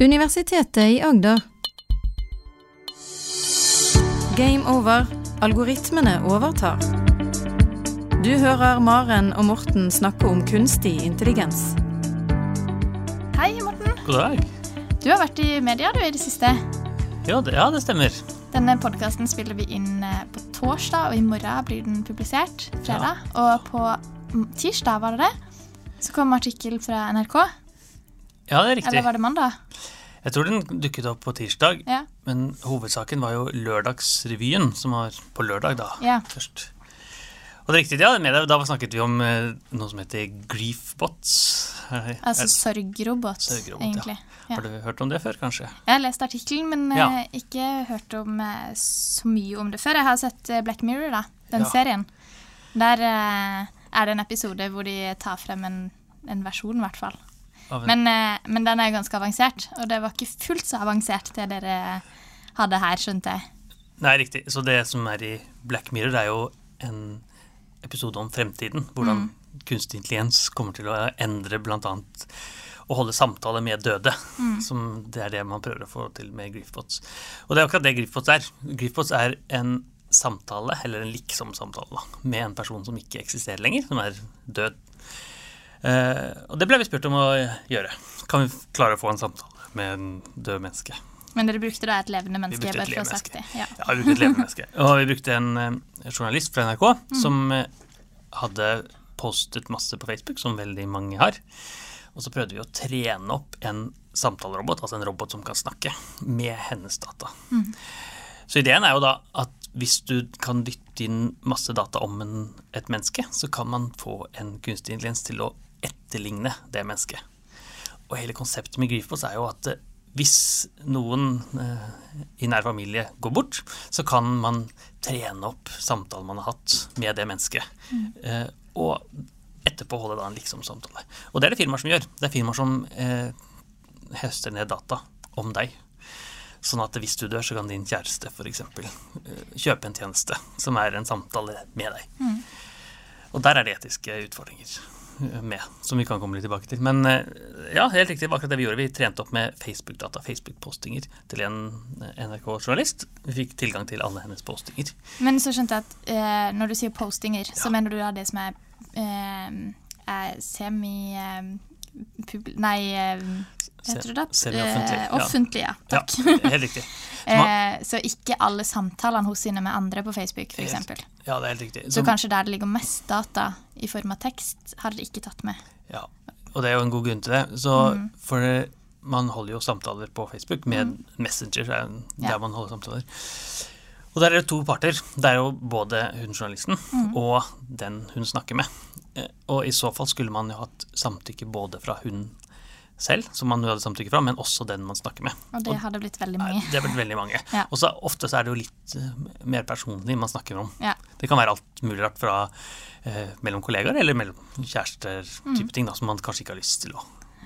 Universitetet i Agder. Game over. Algoritmene overtar. Du hører Maren og Morten snakke om kunstig intelligens. Hei, Morten. God dag. Du har vært i media du i det siste. Ja, det, ja, det stemmer. Denne podkasten spiller vi inn eh, på torsdag, og i morgen blir den publisert. Fredag. Og på tirsdag, var det det, så kom artikkel fra NRK. Ja, det er riktig. Eller var det mandag? Jeg tror den dukket opp på tirsdag, Ja. men hovedsaken var jo Lørdagsrevyen, som var på lørdag da, Ja. først. Og det er riktig, ja, med det, da snakket vi om eh, noe som heter griefbots. Er- Altså sorgrobot, Sorgrobot, egentlig. Ja. Har du hørt om det før, kanskje? Jeg har lest artikkelen, men eh, ikke hørt om eh, så mye om det før. Jeg har sett eh, Black Mirror, da, den serien. Der eh, er det en episode hvor de tar frem en, en versjon, i hvert fall. Men, eh, men den er ganske avansert, og det var ikke fullt så avansert det dere hadde her, skjønte jeg. Nei, riktig. Så det som er i Black Mirror, er jo en episode om fremtiden. Hvordan kunstig intelligens kommer til å endre annet å holde samtale med døde. Som det er det man prøver å få til med Griffbots. Og det er akkurat det Griffbots er. Griffbots er en samtale, eller en liksom-samtale, med en person som ikke eksisterer lenger, som er død. Eh, og det ble vi spurt om å gjøre. Kan vi klare å få en samtale med en død menneske? Men dere brukte da et levende menneske? Vi brukte et levende menneske. Ja. Ja, vi brukte et levende menneske. Og vi brukte en eh, journalist fra NRK som eh, hadde postet masse på Facebook, som veldig mange har. Og så prøvde vi å trene opp en samtalerobot, altså en robot som kan snakke, med hennes data. Så ideen er jo da at hvis du kan dytte inn masse data om en, et menneske, så kan man få en kunstig intelligens til å etterligne det mennesket. Og hele konseptet med Griefbots er jo at eh, hvis noen eh, i nær familie går bort, så kan man trene opp samtalen man har hatt med det mennesket. Mm. og etterpå holde da en liksom-samtale. Og det er det firmaer som gjør. Det er firmaer som eh, høster ned data om deg. Sånn at hvis du dør, så kan din kjæreste f.eks. kjøpe en tjeneste som er en samtale med deg. Og der er det etiske utfordringer eh, med, som vi kan komme litt tilbake til. Men eh, ja, helt riktig, akkurat det vi gjorde. Vi trente opp med Facebook-data, Facebook-postinger, til en eh, NRK-journalist. Vi fikk tilgang til alle hennes postinger. Men så skjønte jeg at eh, når du sier postinger, så mener du da det som er, eh, er semi... Eh, nei, eh, heter det det? Eh, ja. offentlig, ja. Ja, helt riktig. Så, Eh, så ikke alle samtalene hos sine med andre på Facebook, f.eks. Ja, det er helt riktig. Så kanskje der det ligger mest data i form av tekst, har dere ikke tatt med. Ja, og det er jo en god grunn til det. Så Mm. for man holder jo samtaler på Facebook med Messenger, er der Ja. man holder samtaler. Og der er det to parter. Det er jo både hun journalisten Mm. og den hun snakker med. Eh, Og i så fall skulle man jo hatt samtykke både fra hun selv, som man hadde samtykke fra, men også den man snakker med. Og det hadde blitt veldig mange. Det har blitt veldig mange. Ja. Og så ofte så er det jo litt eh, mer personlig man snakker om. Ja. Det kan være alt mulig rart fra eh, mellom kollegaer eller mellom kjærester, Mm. type ting da, som man kanskje ikke har lyst til å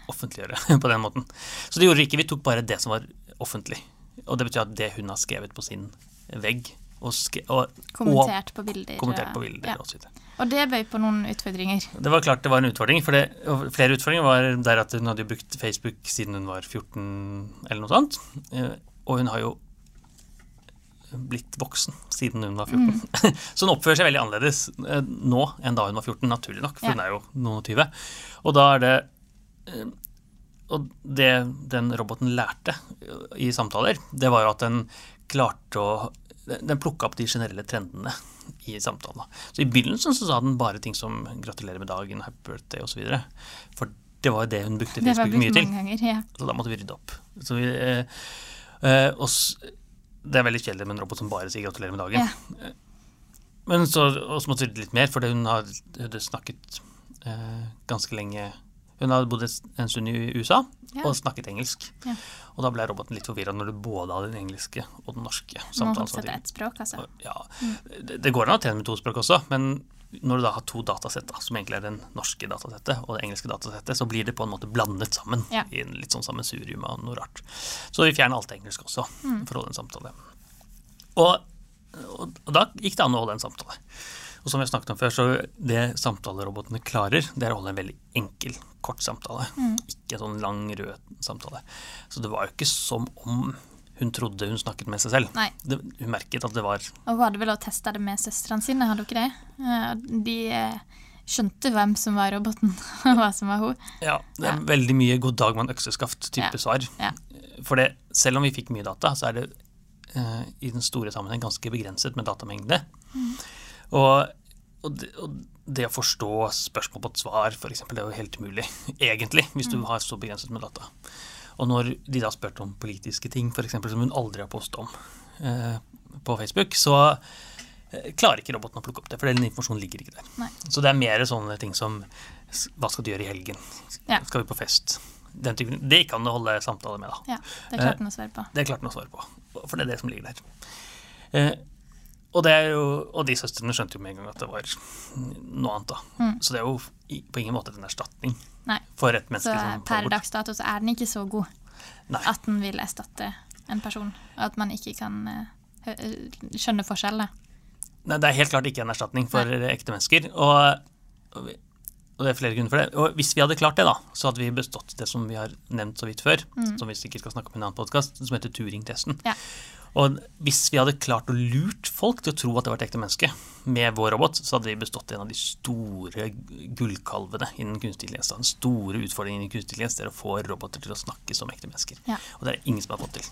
offentliggjøre på den måten. Så det gjorde vi ikke. Vi tok bare det som var offentlig. Og det betyr at det hun har skrevet på sin vegg, og, og, Kommentert på bilder. kommentert på bilder Ja. og så videre. Og det bøy på noen utfordringer. Det var klart det var en utfordring, for det, flere utfordringer var der at hun hadde jo brukt Facebook siden hun var 14 eller noe sånt. Eh, Og hun har jo blitt voksen siden hun var 14. Så hun oppfører seg veldig annerledes eh, nå enn da hun var 14, naturlig nok, for Ja. hun er jo noen og tyve. Og da er det eh, Og det den roboten lærte i samtaler, det var jo at den klarte å Den plukka opp de generelle trendene i samtalen. Så i begynnelsen så sa den bare ting som 'gratulerer med dagen', 'happy birthday' osv. For det var jo det hun brukte Facebook mye til. ganger. Ja. Så da måtte vi rydde opp. Så vi, eh, eh, det er veldig kjedelig med en robot som bare sier 'gratulerer med dagen'. Ja. Men så, måtte vi rydde litt mer, for hun hadde snakket eh, ganske lenge Hun hadde bodd en stund i USA Ja. og snakket engelsk. Ja. Og da ble roboten litt forvirra når du både hadde den engelske og den norske. Må samtalen til samtidig. ett språk, altså. Og, Ja, det, det går an å trene med to språk også, men når du da har to datasett, da, som egentlig er den norske datasettet og det engelske datasettet, så blir det på en måte blandet sammen Ja. i en litt sånn sammensurium av noe rart. Så vi fjerner alt engelsk også for å holde en samtale. Og, og, og da gikk det an å holde en samtale. Og som vi har snakket om før, så det samtalerobotene klarer, det er å holde en veldig enkel, kort samtale. Ikke en sånn lang, rød samtale. Så det var jo ikke som om hun trodde hun snakket med seg selv. Det, hun merket at det var Og hun hadde vel også testa det med søstrene sine, hadde hun ikke det? Eh, De eh, skjønte hvem som var roboten, og hva som var hun. Ja, det er Ja. veldig mye 'god dag, mann, økseskaft'-type Ja. svar. Ja. For det, selv om vi fikk mye data, så er det eh, i den store sammenheng ganske begrenset med datamengde. Og, og, det, og det å forstå spørsmål på et svar, f.eks., det er jo helt umulig, egentlig, hvis du har så begrenset med data. Og når de da spurte om politiske ting, f.eks., som hun aldri har postet om eh, på Facebook, så eh, klarer ikke roboten å plukke opp det, for den informasjonen ligger ikke der. Nei. Så det er mer sånne ting som hva skal du gjøre i helgen? Ja. Skal vi på fest? Den typen, det kan du holde samtale med, da. Ja, det klarte han å svare på. Det klarte han å svare på, for det er det som ligger der. Og, det er jo, og de søstrene skjønte jo med en gang at det var noe annet. da. Mm. Så det er jo på ingen måte en erstatning Nei. for et Så menneske som per dags dato så er den ikke så god Nei. at den vil erstatte en person. Og at man ikke kan uh, skjønne forskjellene. Nei, det er helt klart ikke en erstatning for ekte mennesker. Og, og, vi, og det er flere grunner for det. Og hvis vi hadde klart det, da, så hadde vi bestått det som vi har nevnt så vidt før, som vi sikkert skal snakke om i en annen podkast, som heter Turing-testen. Ja. Og hvis vi hadde klart å lurt folk til å tro at det var et ekte menneske med vår robot, så hadde vi bestått en av de store gullkalvene innen kunstig intelligens. Den store utfordringen innen kunstig intelligens er å få roboter til å snakke som ekte mennesker. Ja. Og det er det ingen som har fått til.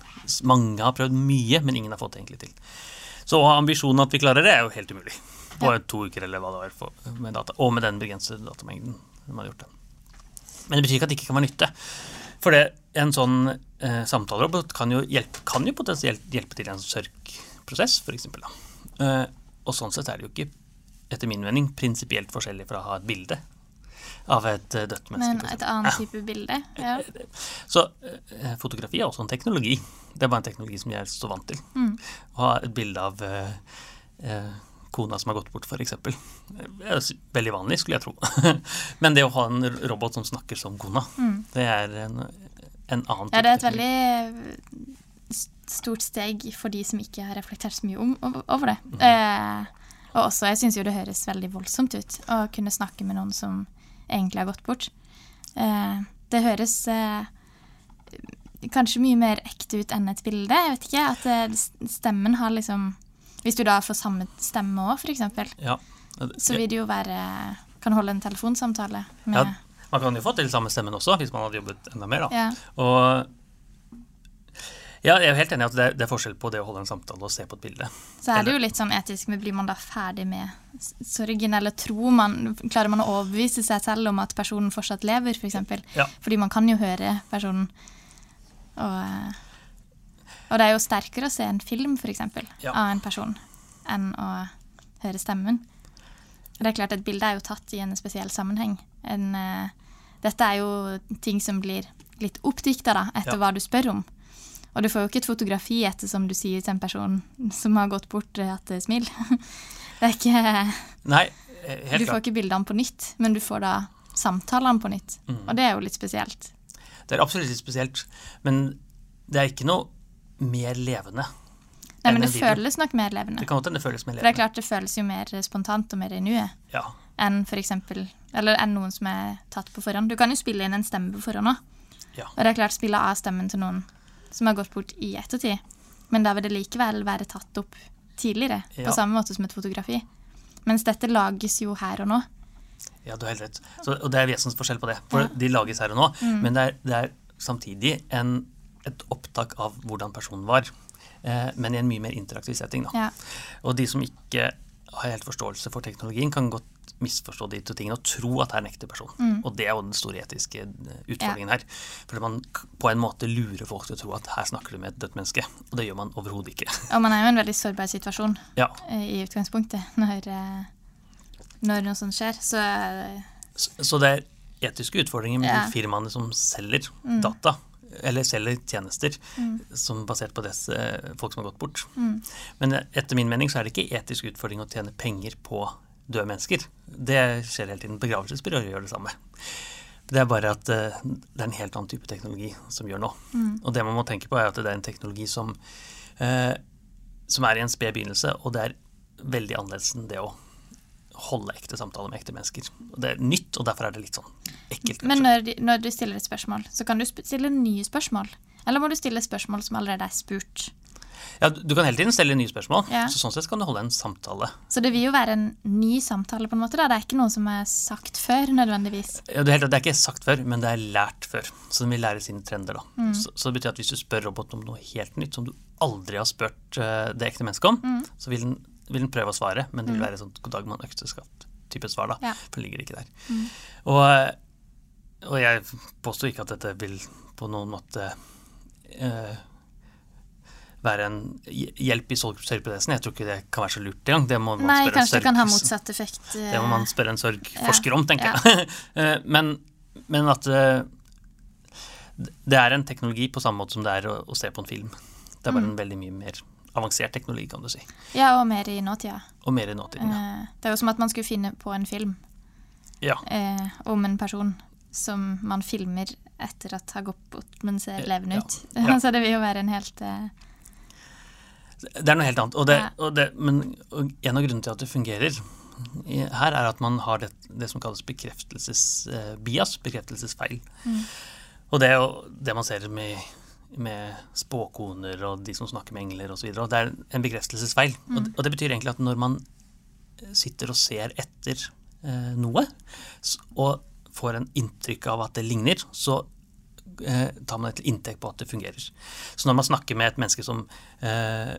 Mange har prøvd mye, men ingen har fått det egentlig til. Så å ha ambisjonen at vi klarer det, er jo helt umulig. På Ja. to uker eller hva det var med data. Og med den begrensede datamengden de har gjort det. Men det betyr ikke at det ikke kan være nytte. For det, en sånn eh, samtalerobot kan jo, hjelpe, kan jo potensielt hjelpe til i en sørgprosess, f.eks. Eh, og sånn sett er det jo ikke, etter min mening, prinsipielt forskjellig fra å ha et bilde av et eh, dødt menneske. Men et annet type bilde. Ja. Så eh, fotografi er også en teknologi. Det er bare en teknologi som jeg er så vant til. Å ha et bilde av eh, eh, kona som har gått bort, f.eks. veldig vanlig, skulle jeg tro. Men det å ha en robot som snakker som kona, det er en, en annen ja, det er et veldig stort steg for de som ikke har reflektert så mye om, over det. Eh, og også, jeg syns jo det høres veldig voldsomt ut å kunne snakke med noen som egentlig har gått bort. Eh, det høres eh, kanskje mye mer ekte ut enn et bilde. Jeg vet ikke, at eh, stemmen har liksom Hvis du da får samme stemme òg, f.eks., Ja. så vil det jo være Kan holde en telefonsamtale med ja, man kan jo få til samme stemmen også, hvis man hadde jobbet enda mer. Da. Ja. Og ja, jeg er helt enig i at det er, det er forskjell på det å holde en samtale og se på et bilde. Så er det jo litt sånn etisk, men blir man da ferdig med sorgen, eller tror man Klarer man å overbevise seg selv om at personen fortsatt lever, f.eks.? For eksempel? Ja. Fordi man kan jo høre personen. Og, og det er jo sterkere å se en film, f.eks., Ja. av en person, enn å høre stemmen. Det er klart, et bilde er jo tatt i en spesiell sammenheng. En, uh, dette er jo ting som blir litt oppdikta etter Ja. hva du spør om. Og du får jo ikke et fotografi etter som du sier til en person som har gått bort, eh, at det er smil. Det er ikke, Nei, helt helt du får klart. ikke bildene på nytt, men du får da samtalene på nytt. Mm. Og det er jo litt spesielt. Det er absolutt litt spesielt, men det er ikke noe mer levende. Nei, men det føles nok mer levende. Det kan godt hende det føles mer levende. For det er klart det føles jo mer spontant og mer i nuet Ja, enn for eksempel, eller enn noen som er tatt på forhånd. Du kan jo spille inn en stemme på forhånd òg. ja. Og det er klart spille av stemmen til noen som har gått bort i ettertid. Men da vil det likevel være tatt opp tidligere, Ja. på samme måte som et fotografi. Mens dette lages jo her og nå. Ja, du har helt rett. Så, og det er vesensforskjell på det. For. Mm. de lages her og nå, men det er, det er samtidig en, et opptak av hvordan personen var. Eh, men i en mye mer interaktiv setting. Ja. Og de som ikke har helt forståelse for teknologien, kan godt misforstå de to tingene og tro at det er en ekte person. Mm. Og det er jo den store etiske utfordringen utfordringen her. Fordi man på en måte lurer folk til å tro at her snakker du med et dødt menneske. Og det gjør man overhodet ikke. Og man er jo i en veldig sårbar situasjon Ja, eh, i utgangspunktet når, eh, når noe sånt skjer. Så eh, Så så det er etiske utfordringer med Ja. Mm. firmaene som selger data, eller selger tjenester som basert på dess, eh, folk som har gått bort. Mm. Men etter min mening så er det ikke etisk utfordring å tjene penger på døde mennesker. Det skjer hele tiden. Begravelsesbyråer gjør det samme. Det er bare at eh, det er en helt annen type teknologi som gjør nå. Mm. Og det man må tenke på er at det er en teknologi som, eh, som er i en sped begynnelse, og det er veldig annerledes enn det å holde ekte samtaler med ekte mennesker. Det er nytt, og derfor er det litt sånn ekkelt. Men når, når du stiller et spørsmål, så kan du stille nye spørsmål? Eller må du stille spørsmål som allerede er spurt? Ja, du kan hele tiden stille nye spørsmål, Ja. så sånn sett kan du holde en samtale. Så det vil jo være en ny samtale, på en måte. da. Det er ikke noe som er sagt før, nødvendigvis. Ja, er det er ikke sagt før, men det er lært før. Så den vil lære sine trender. da. Mm. Så, så det betyr at hvis du spør roboten om noe helt nytt som du aldri har spurt eh, det ekte mennesket om, Mm. så vil den, vil den prøve å svare, men det vil være sånn god dag, mann, økseskaft-type svar. da, Ja. For den ligger ikke der. Mm. Og, eh, og jeg påstår ikke at dette vil på noen måte eh, være en hjelp i sorgprosessen. Jeg tror ikke det kan være så lurt engang. Det må man Nei, spørre en kanskje det kan ha motsatt effekt. eh, det må man spørre en sorgforsker Ja, om, tenker jeg. Eh, men, men at eh, det er en teknologi på samme måte som det er å, å se på en film. Det er bare Mm. en veldig mye mer avansert teknologi, kan du si. Ja, og mer i nåtida. Og mer i nåtiden. Ja. Eh, Det er jo som at man skulle finne på en film ja. eh, om en person som man filmer etter at har gått bort, men ser levende ut. ja. Så det vil jo være en helt eh, Det er noe helt annet. Og det, Ja. og det, men og en av grunnene til at det fungerer her, er at man har det, det som kalles bekreftelsesbias, bekreftelsesfeil. Mm. Og det er jo det man ser med, med spåkoner og de som snakker med engler osv. Det er en bekreftelsesfeil. Det- og det betyr egentlig at når man sitter og ser etter eh, noe, og får en inntrykk av at det ligner, så eh, tar man det til inntekt på at det fungerer. Så når man snakker med et menneske som eh,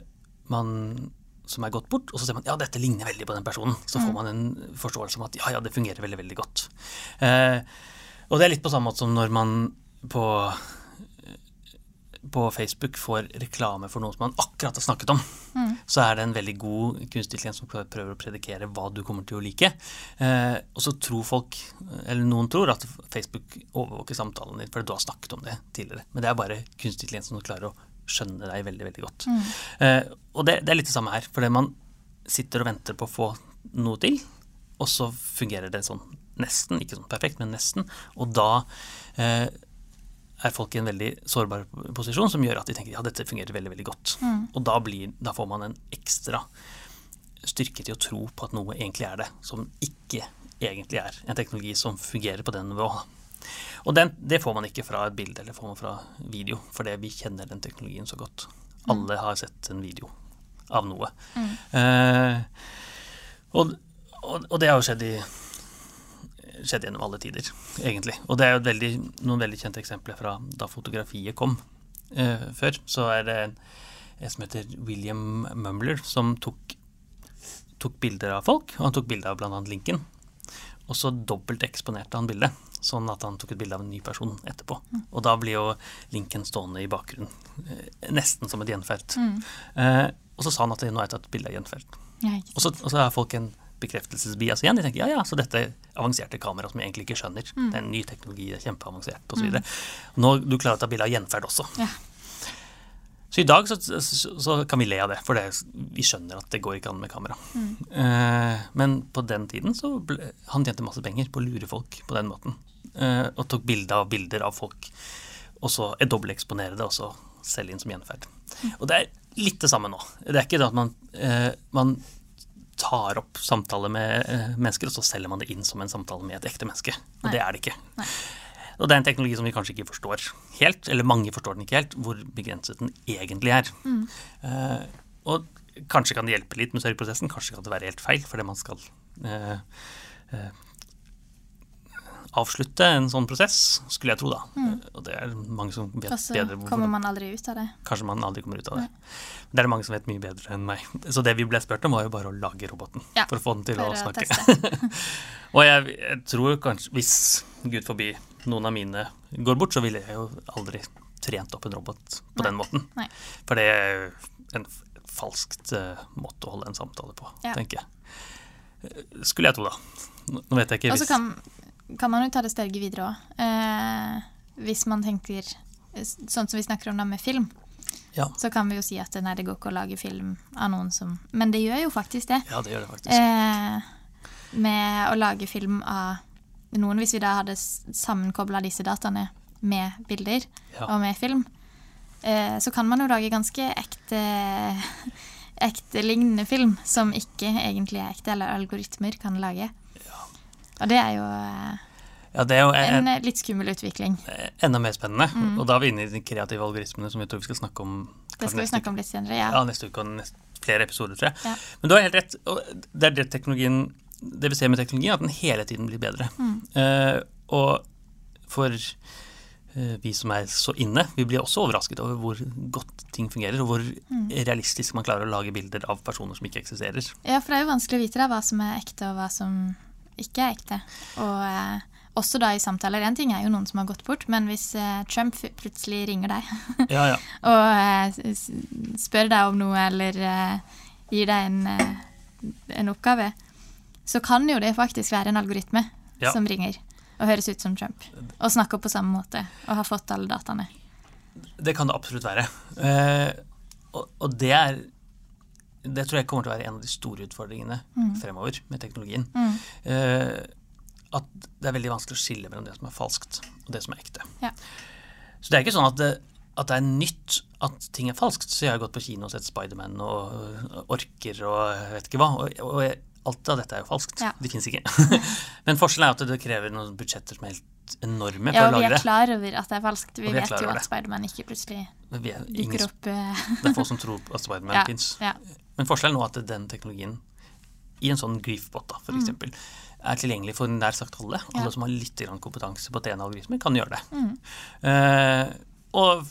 man som er gått bort, og så ser man ja, dette ligner veldig på den personen, så får man en forståelse om at ja, ja, det fungerer veldig, veldig godt. Eh, og det er litt på samme måte som når man på på Facebook får reklame for noe som man akkurat har snakket om, så er det en veldig god kunstig intelligens som prøver å predikere hva du kommer til å like. Eh, og så tror folk, eller noen tror, at Facebook overvåker samtalen din fordi du har snakket om det tidligere. Men det er bare kunstig intelligens som klarer å skjønne deg veldig, veldig godt. Eh, og det, det er litt det samme her. Fordi man sitter og venter på å få noe til, og så fungerer det sånn nesten, ikke sånn perfekt, men nesten. Og da eh, er folk i en veldig sårbar posisjon som gjør at de tenker ja, dette fungerer veldig veldig godt. Og da, blir, da får man en ekstra styrke til å tro på at noe egentlig er det, som ikke egentlig er en teknologi som fungerer på den nivået. Og den, det får man ikke fra et bilde eller får man fra video, fordi vi kjenner den teknologien så godt. Alle har sett en video av noe. Eh, og, og, og det har jo skjedd i skjedd gjennom alle tider, egentlig. Og det er jo veldig, noen veldig kjente eksempler fra da fotografiet kom eh, før. Så er det en, som heter William Mumler, som tok, tok bilder av folk. Og han tok bilde av bl.a. Lincoln. Og så dobbelteksponerte han bildet, sånn at han tok et bilde av en ny person etterpå. Og da blir jo Lincoln stående i bakgrunnen, eh, nesten som et gjenferd. Eh, og så sa han at det har er tatt bilde av gjenferd. Og så, og så har folk en bekreftelsesbias igjen. De tenker ja, ja, så dette er avanserte kamera som jeg egentlig ikke skjønner. Det er en ny teknologi, det er kjempeavansert osv. Mm. Nå du klarer å ta bilde av gjenferd også. Ja. Så i dag så, så, så kan vi le av det, for det, vi skjønner at det går ikke an med kamera. Eh, men på den tiden så ble, han tjente masse penger på å lure folk på den måten. Eh, og tok bilde av bilder av folk, og så dobbelteksponere det, og så selge inn som gjenferd. Og det er litt det samme nå. Det er ikke det at man, eh, man tar opp samtale med eh, mennesker, og så selger man det inn som en samtale med et ekte menneske. Og Nei. det er det ikke. Nei. Og det er en teknologi som vi kanskje ikke forstår helt, eller mange forstår den ikke helt, hvor begrenset den egentlig er. Eh, og kanskje kan det hjelpe litt med sørgeprosessen, kanskje kan det være helt feil, fordi man skal uh, eh, avslutte en sånn prosess, skulle jeg tro da. Og det er mange som vet Også bedre hvorfor kommer man aldri ut av det. Kanskje man aldri kommer ut av det. Det er det mange som vet mye bedre enn meg. Så det vi ble spurt om, var jo bare å lage roboten. Ja, for å få den til å snakke. og jeg, jeg tror kanskje, hvis Gud forbi noen av mine går bort, så ville jeg jo aldri trent opp en robot på Nei. den måten. Nei. For det er en falskt uh, måte å holde en samtale på, Ja. tenker jeg. Eh, Skulle jeg tro, da. Nå vet jeg ikke hvis kan, kan man jo ta det steget videre òg. Eh, hvis man tenker eh, sånn som vi snakker om da med film, Ja. så kan vi jo si at nei, det går ikke å lage film av noen som Men det gjør jo faktisk det. ja, det gjør det faktisk. Eh, med å lage film av noen, hvis vi da hadde sammenkobla disse dataene med bilder Ja. og med film, eh, så kan man jo lage ganske ekte ekte-lignende film som ikke egentlig er ekte, eller algoritmer kan lage. Og det er jo eh, Ja, det er jo en, en eh, litt skummel utvikling. enda mer spennende. Og da er vi inne i de kreative algoritmene som vi tror vi skal snakke om Det skal vi snakke om litt senere, ja. Ja, neste uke og neste, flere episoder, tror jeg. Ja. Men du har helt rett. Og det er det teknologien Det vi ser med teknologien, at den hele tiden blir bedre. Eh, og for eh, vi som er så inne, vi blir også overrasket over hvor godt ting fungerer, og hvor realistisk man klarer å lage bilder av personer som ikke eksisterer. Ja, for det er jo vanskelig å vite da, hva som er ekte, og hva som ikke er ekte. Og eh, også da i samtaler. En ting er jo noen som har gått bort, men hvis eh, Trump plutselig ringer deg Ja, ja. og eh, spør deg om noe, eller eh, gir deg en, eh, en oppgave, så kan jo det faktisk være en algoritme Ja. som ringer og høres ut som Trump, og snakker på samme måte, og har fått alle dataene. Det kan det absolutt være. Eh, og, og det er Det tror jeg kommer til å være en av de store utfordringene fremover med teknologien. Eh, at det er veldig vanskelig å skille mellom det som er falskt, og det som er ekte. Ja. Så det er ikke sånn at det, at det er nytt at ting er falskt. Så jeg har gått på kino og sett Spiderman og og Orker og jeg vet ikke hva. Og, og jeg, alt av dette er jo falskt. Ja. Det fins ikke. Men forskjellen er at det krever noen budsjetter som er helt enorme Ja, for og å vi er klar over at det er falskt. Vi vi vet jo at. Spiderman ikke plutselig er dukker opp eh, det er få som tror at Spiderman ja, fins. ja. Men forskjellen nå er at den teknologien i en sånn griefbot, da, for eksempel, er tilgjengelig for nær sagt alle. Alle Mm. Ja. som har litt grann kompetanse på DNA-algoritmer, kan gjøre det. Mm. Uh, og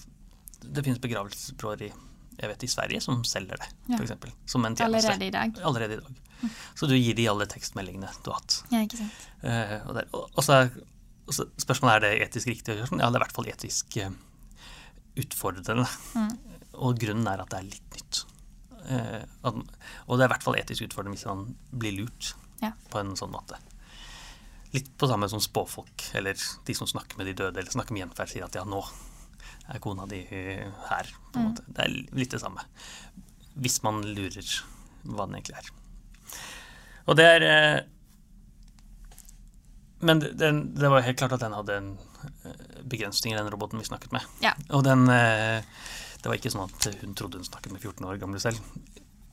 det finnes begravelsesbyråer i, jeg vet, i Sverige som selger det, Ja. eksempel, Som en tjeneste. allerede i dag. Allerede i dag. Så du gir de alle tekstmeldingene du har hatt. Ja, ikke sant. Uh, og, der, og, og, så er, så spørsmålet er det etisk riktig å gjøre sånn. Ja, det er i hvert fall etisk eh, utfordrende. Mm. Og grunnen er at det er litt nytt. Eh, at, og det er i hvert fall etisk utfordrende hvis man blir lurt Ja. på en sånn måte. Litt på samme som spåfolk, eller de som snakker med de døde, eller snakker med gjenferd, sier at ja, nå er kona di eh, her. på en måte. Det er litt det samme. Hvis man lurer hva den egentlig er. Og det er Men den, det var helt klart at den hadde en eh, begrensning i den roboten vi snakket med. Ja. Og den eh, Det var ikke sånn at hun trodde hun snakket med 14 år gamle selv.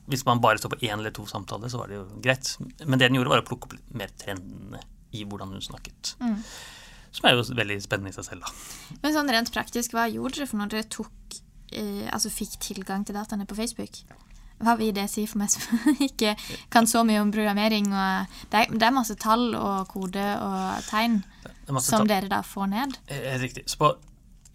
Hvis man bare så på én eller to samtaler, så var det jo greit. Men det den gjorde, var å plukke opp mer trendene i hvordan hun snakket. Mm. Som er jo veldig spennende i seg selv, da. Men sånn rent praktisk, hva gjorde dere for når dere tok eh, Altså fikk tilgang til dataene på Facebook? Hva vil det si for meg som ikke kan så mye om programmering? Og det, er, det er masse tall og kode og tegn som tall. dere da får ned. Eh, Helt riktig. Så på,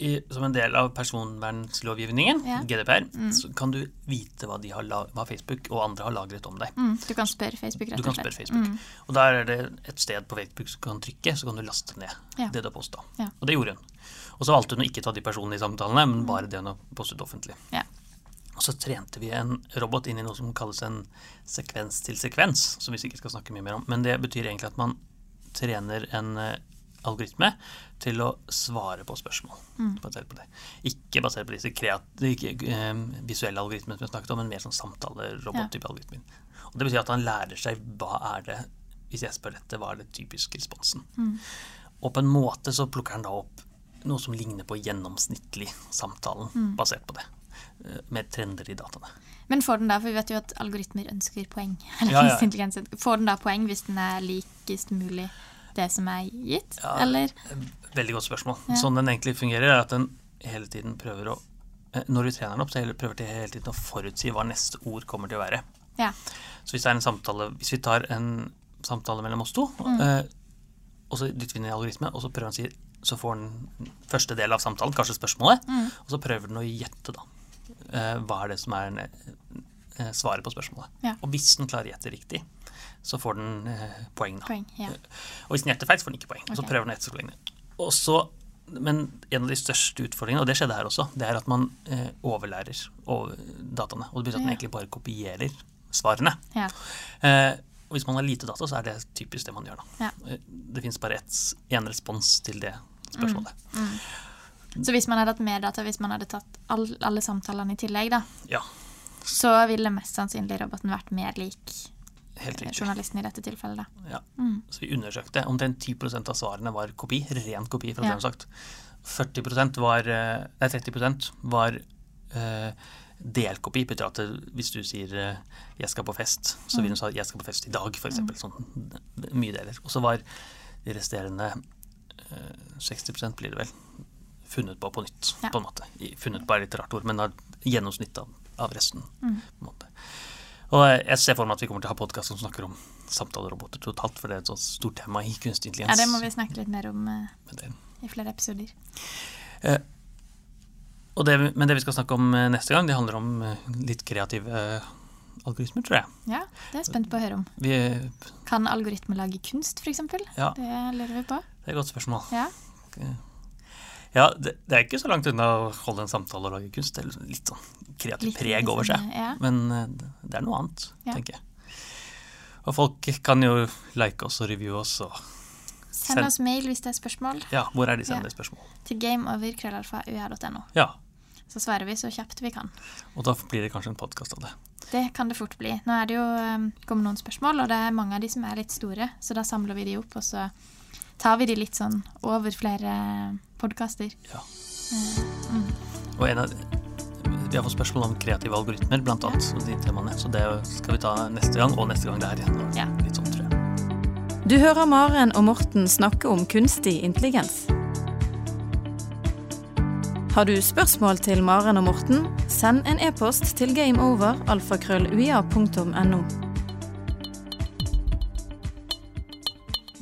i, som en del av personvernlovgivningen, Ja. GDPR, så kan du vite hva, de har la, hva Facebook og andre har lagret om deg. Mm, du kan spørre Facebook, rett og slett. Du kan spørre Facebook. Og der er det et sted på Facebook som du kan trykke, så kan du laste ned Ja. det du har posta. Ja. Og det gjorde hun. Og så valgte hun å ikke ta de personene i samtalene, men bare det hun har postet offentlig. Ja. Og så trente vi en robot inn i noe som kalles en sekvens til sekvens, som vi sikkert skal snakke mye mer om. Men det betyr egentlig at man trener en eh, algoritme til å svare på spørsmål. Basert på det. Ikke basert på disse kreative, eh, visuelle algoritmene som vi snakket om, men mer sånn samtalerobot-type algoritmer. Og det betyr at han lærer seg hva er det Hvis jeg spør dette, hva er det typisk responsen? Og på en måte så plukker han da opp noe som ligner på gjennomsnittlig samtalen, basert på det. Eh, Med trender i dataene. Men får den da, for vi vet jo at algoritmer ønsker poeng. Eller Ja, ja. Får den da poeng hvis den er likest mulig det som er gitt? Ja. Eller? Veldig godt spørsmål. Ja. Sånn den egentlig fungerer, er at den hele tiden prøver å eh, Når du trener den opp, så prøver den hele tiden å forutsi hva neste ord kommer til å være. Ja. Så hvis det er en samtale Hvis vi tar en samtale mellom oss to, Mm. eh, og så dytter vi inn i algoritme, og så prøver den å si Så får den første del av samtalen, kanskje spørsmålet, Mm. og så prøver den å gjette, da. Eh, hva er det som er eh, svaret på spørsmålet. Ja. Og hvis den klarer å gjette riktig, så får den eh, poeng, da. Poeng, ja. Og hvis den gjetter feil, så får den ikke poeng. Og så prøver den å gjette så lenge. Så, men en av de største utfordringene, og det skjedde her også, det er at man eh, overlærer over dataene. Og det betyr at man egentlig bare kopierer svarene. ja. Eh, og hvis man har lite data, så er det typisk det man gjør. da. Ja. Eh, Det fins bare én respons til det spørsmålet. Så hvis man hadde hatt mer data, hvis man hadde tatt all, alle samtalene i tillegg, da, Ja, så ville mest sannsynlig roboten vært mer lik helt eh, journalisten i dette tilfellet, da. Ja. Mm. Så vi undersøkte. Omtrent 10% av svarene var kopi. Ren kopi, for å Ja. si sagt. 40% var, eh, nei, 30% var eh, delkopi betyr at hvis du sier eh, 'jeg skal på fest', så vil hun si 'jeg skal på fest i dag', f.eks. Sånn mye deler. Og så var de resterende eh, 60 blir det vel funnet på på nytt, Ja. på en måte. Funnet på er litt rart ord, men har gjennomsnitt av, av resten. Mm. på en måte. Og eh, jeg ser for meg at vi kommer til å ha podkast som snakker om samtaleroboter totalt, for det er et så stort tema i kunstig intelligens. Ja, det må vi snakke litt mer om uh, i flere episoder. Og det, men det vi skal snakke om eh, neste gang, det handler om eh, litt kreative eh, algoritmer, tror jeg. Ja, det er jeg spent på å høre om. Vi, Kan algoritmer lage kunst, f.eks.? ja, Det lurer vi på. det er et godt spørsmål. Ja. Ja, det, det er ikke så langt unna å holde en samtale og lage kunst. Det er litt sånn kreativt preg over seg. sånn, Ja. Men eh, det er noe annet, Ja. tenker jeg. Og folk kan jo like oss og reviewe oss og Send oss mail hvis det er spørsmål, Ja, hvor er de Ja. sender spørsmål? til gameover.ur.no. Ja, Så svarer vi så kjapt vi kan. og da blir det kanskje en podkast av det. Det kan det fort bli. Nå er det jo um, kommet noen spørsmål, og det er mange av de som er litt store, så da samler vi de opp, og så tar vi de litt sånn over flere podkaster. Ja. Mm. Og en av vi har fått spørsmål om kreative algoritmer, blant annet, Ja. de temaene. Så det skal vi ta neste gang, og neste gang det er igjen. og Ja. Litt sånn, tror jeg. Du hører Maren og Morten snakke om kunstig intelligens. Har du spørsmål til Maren og Morten, send en e-post til gameover.alfakrølluia.no.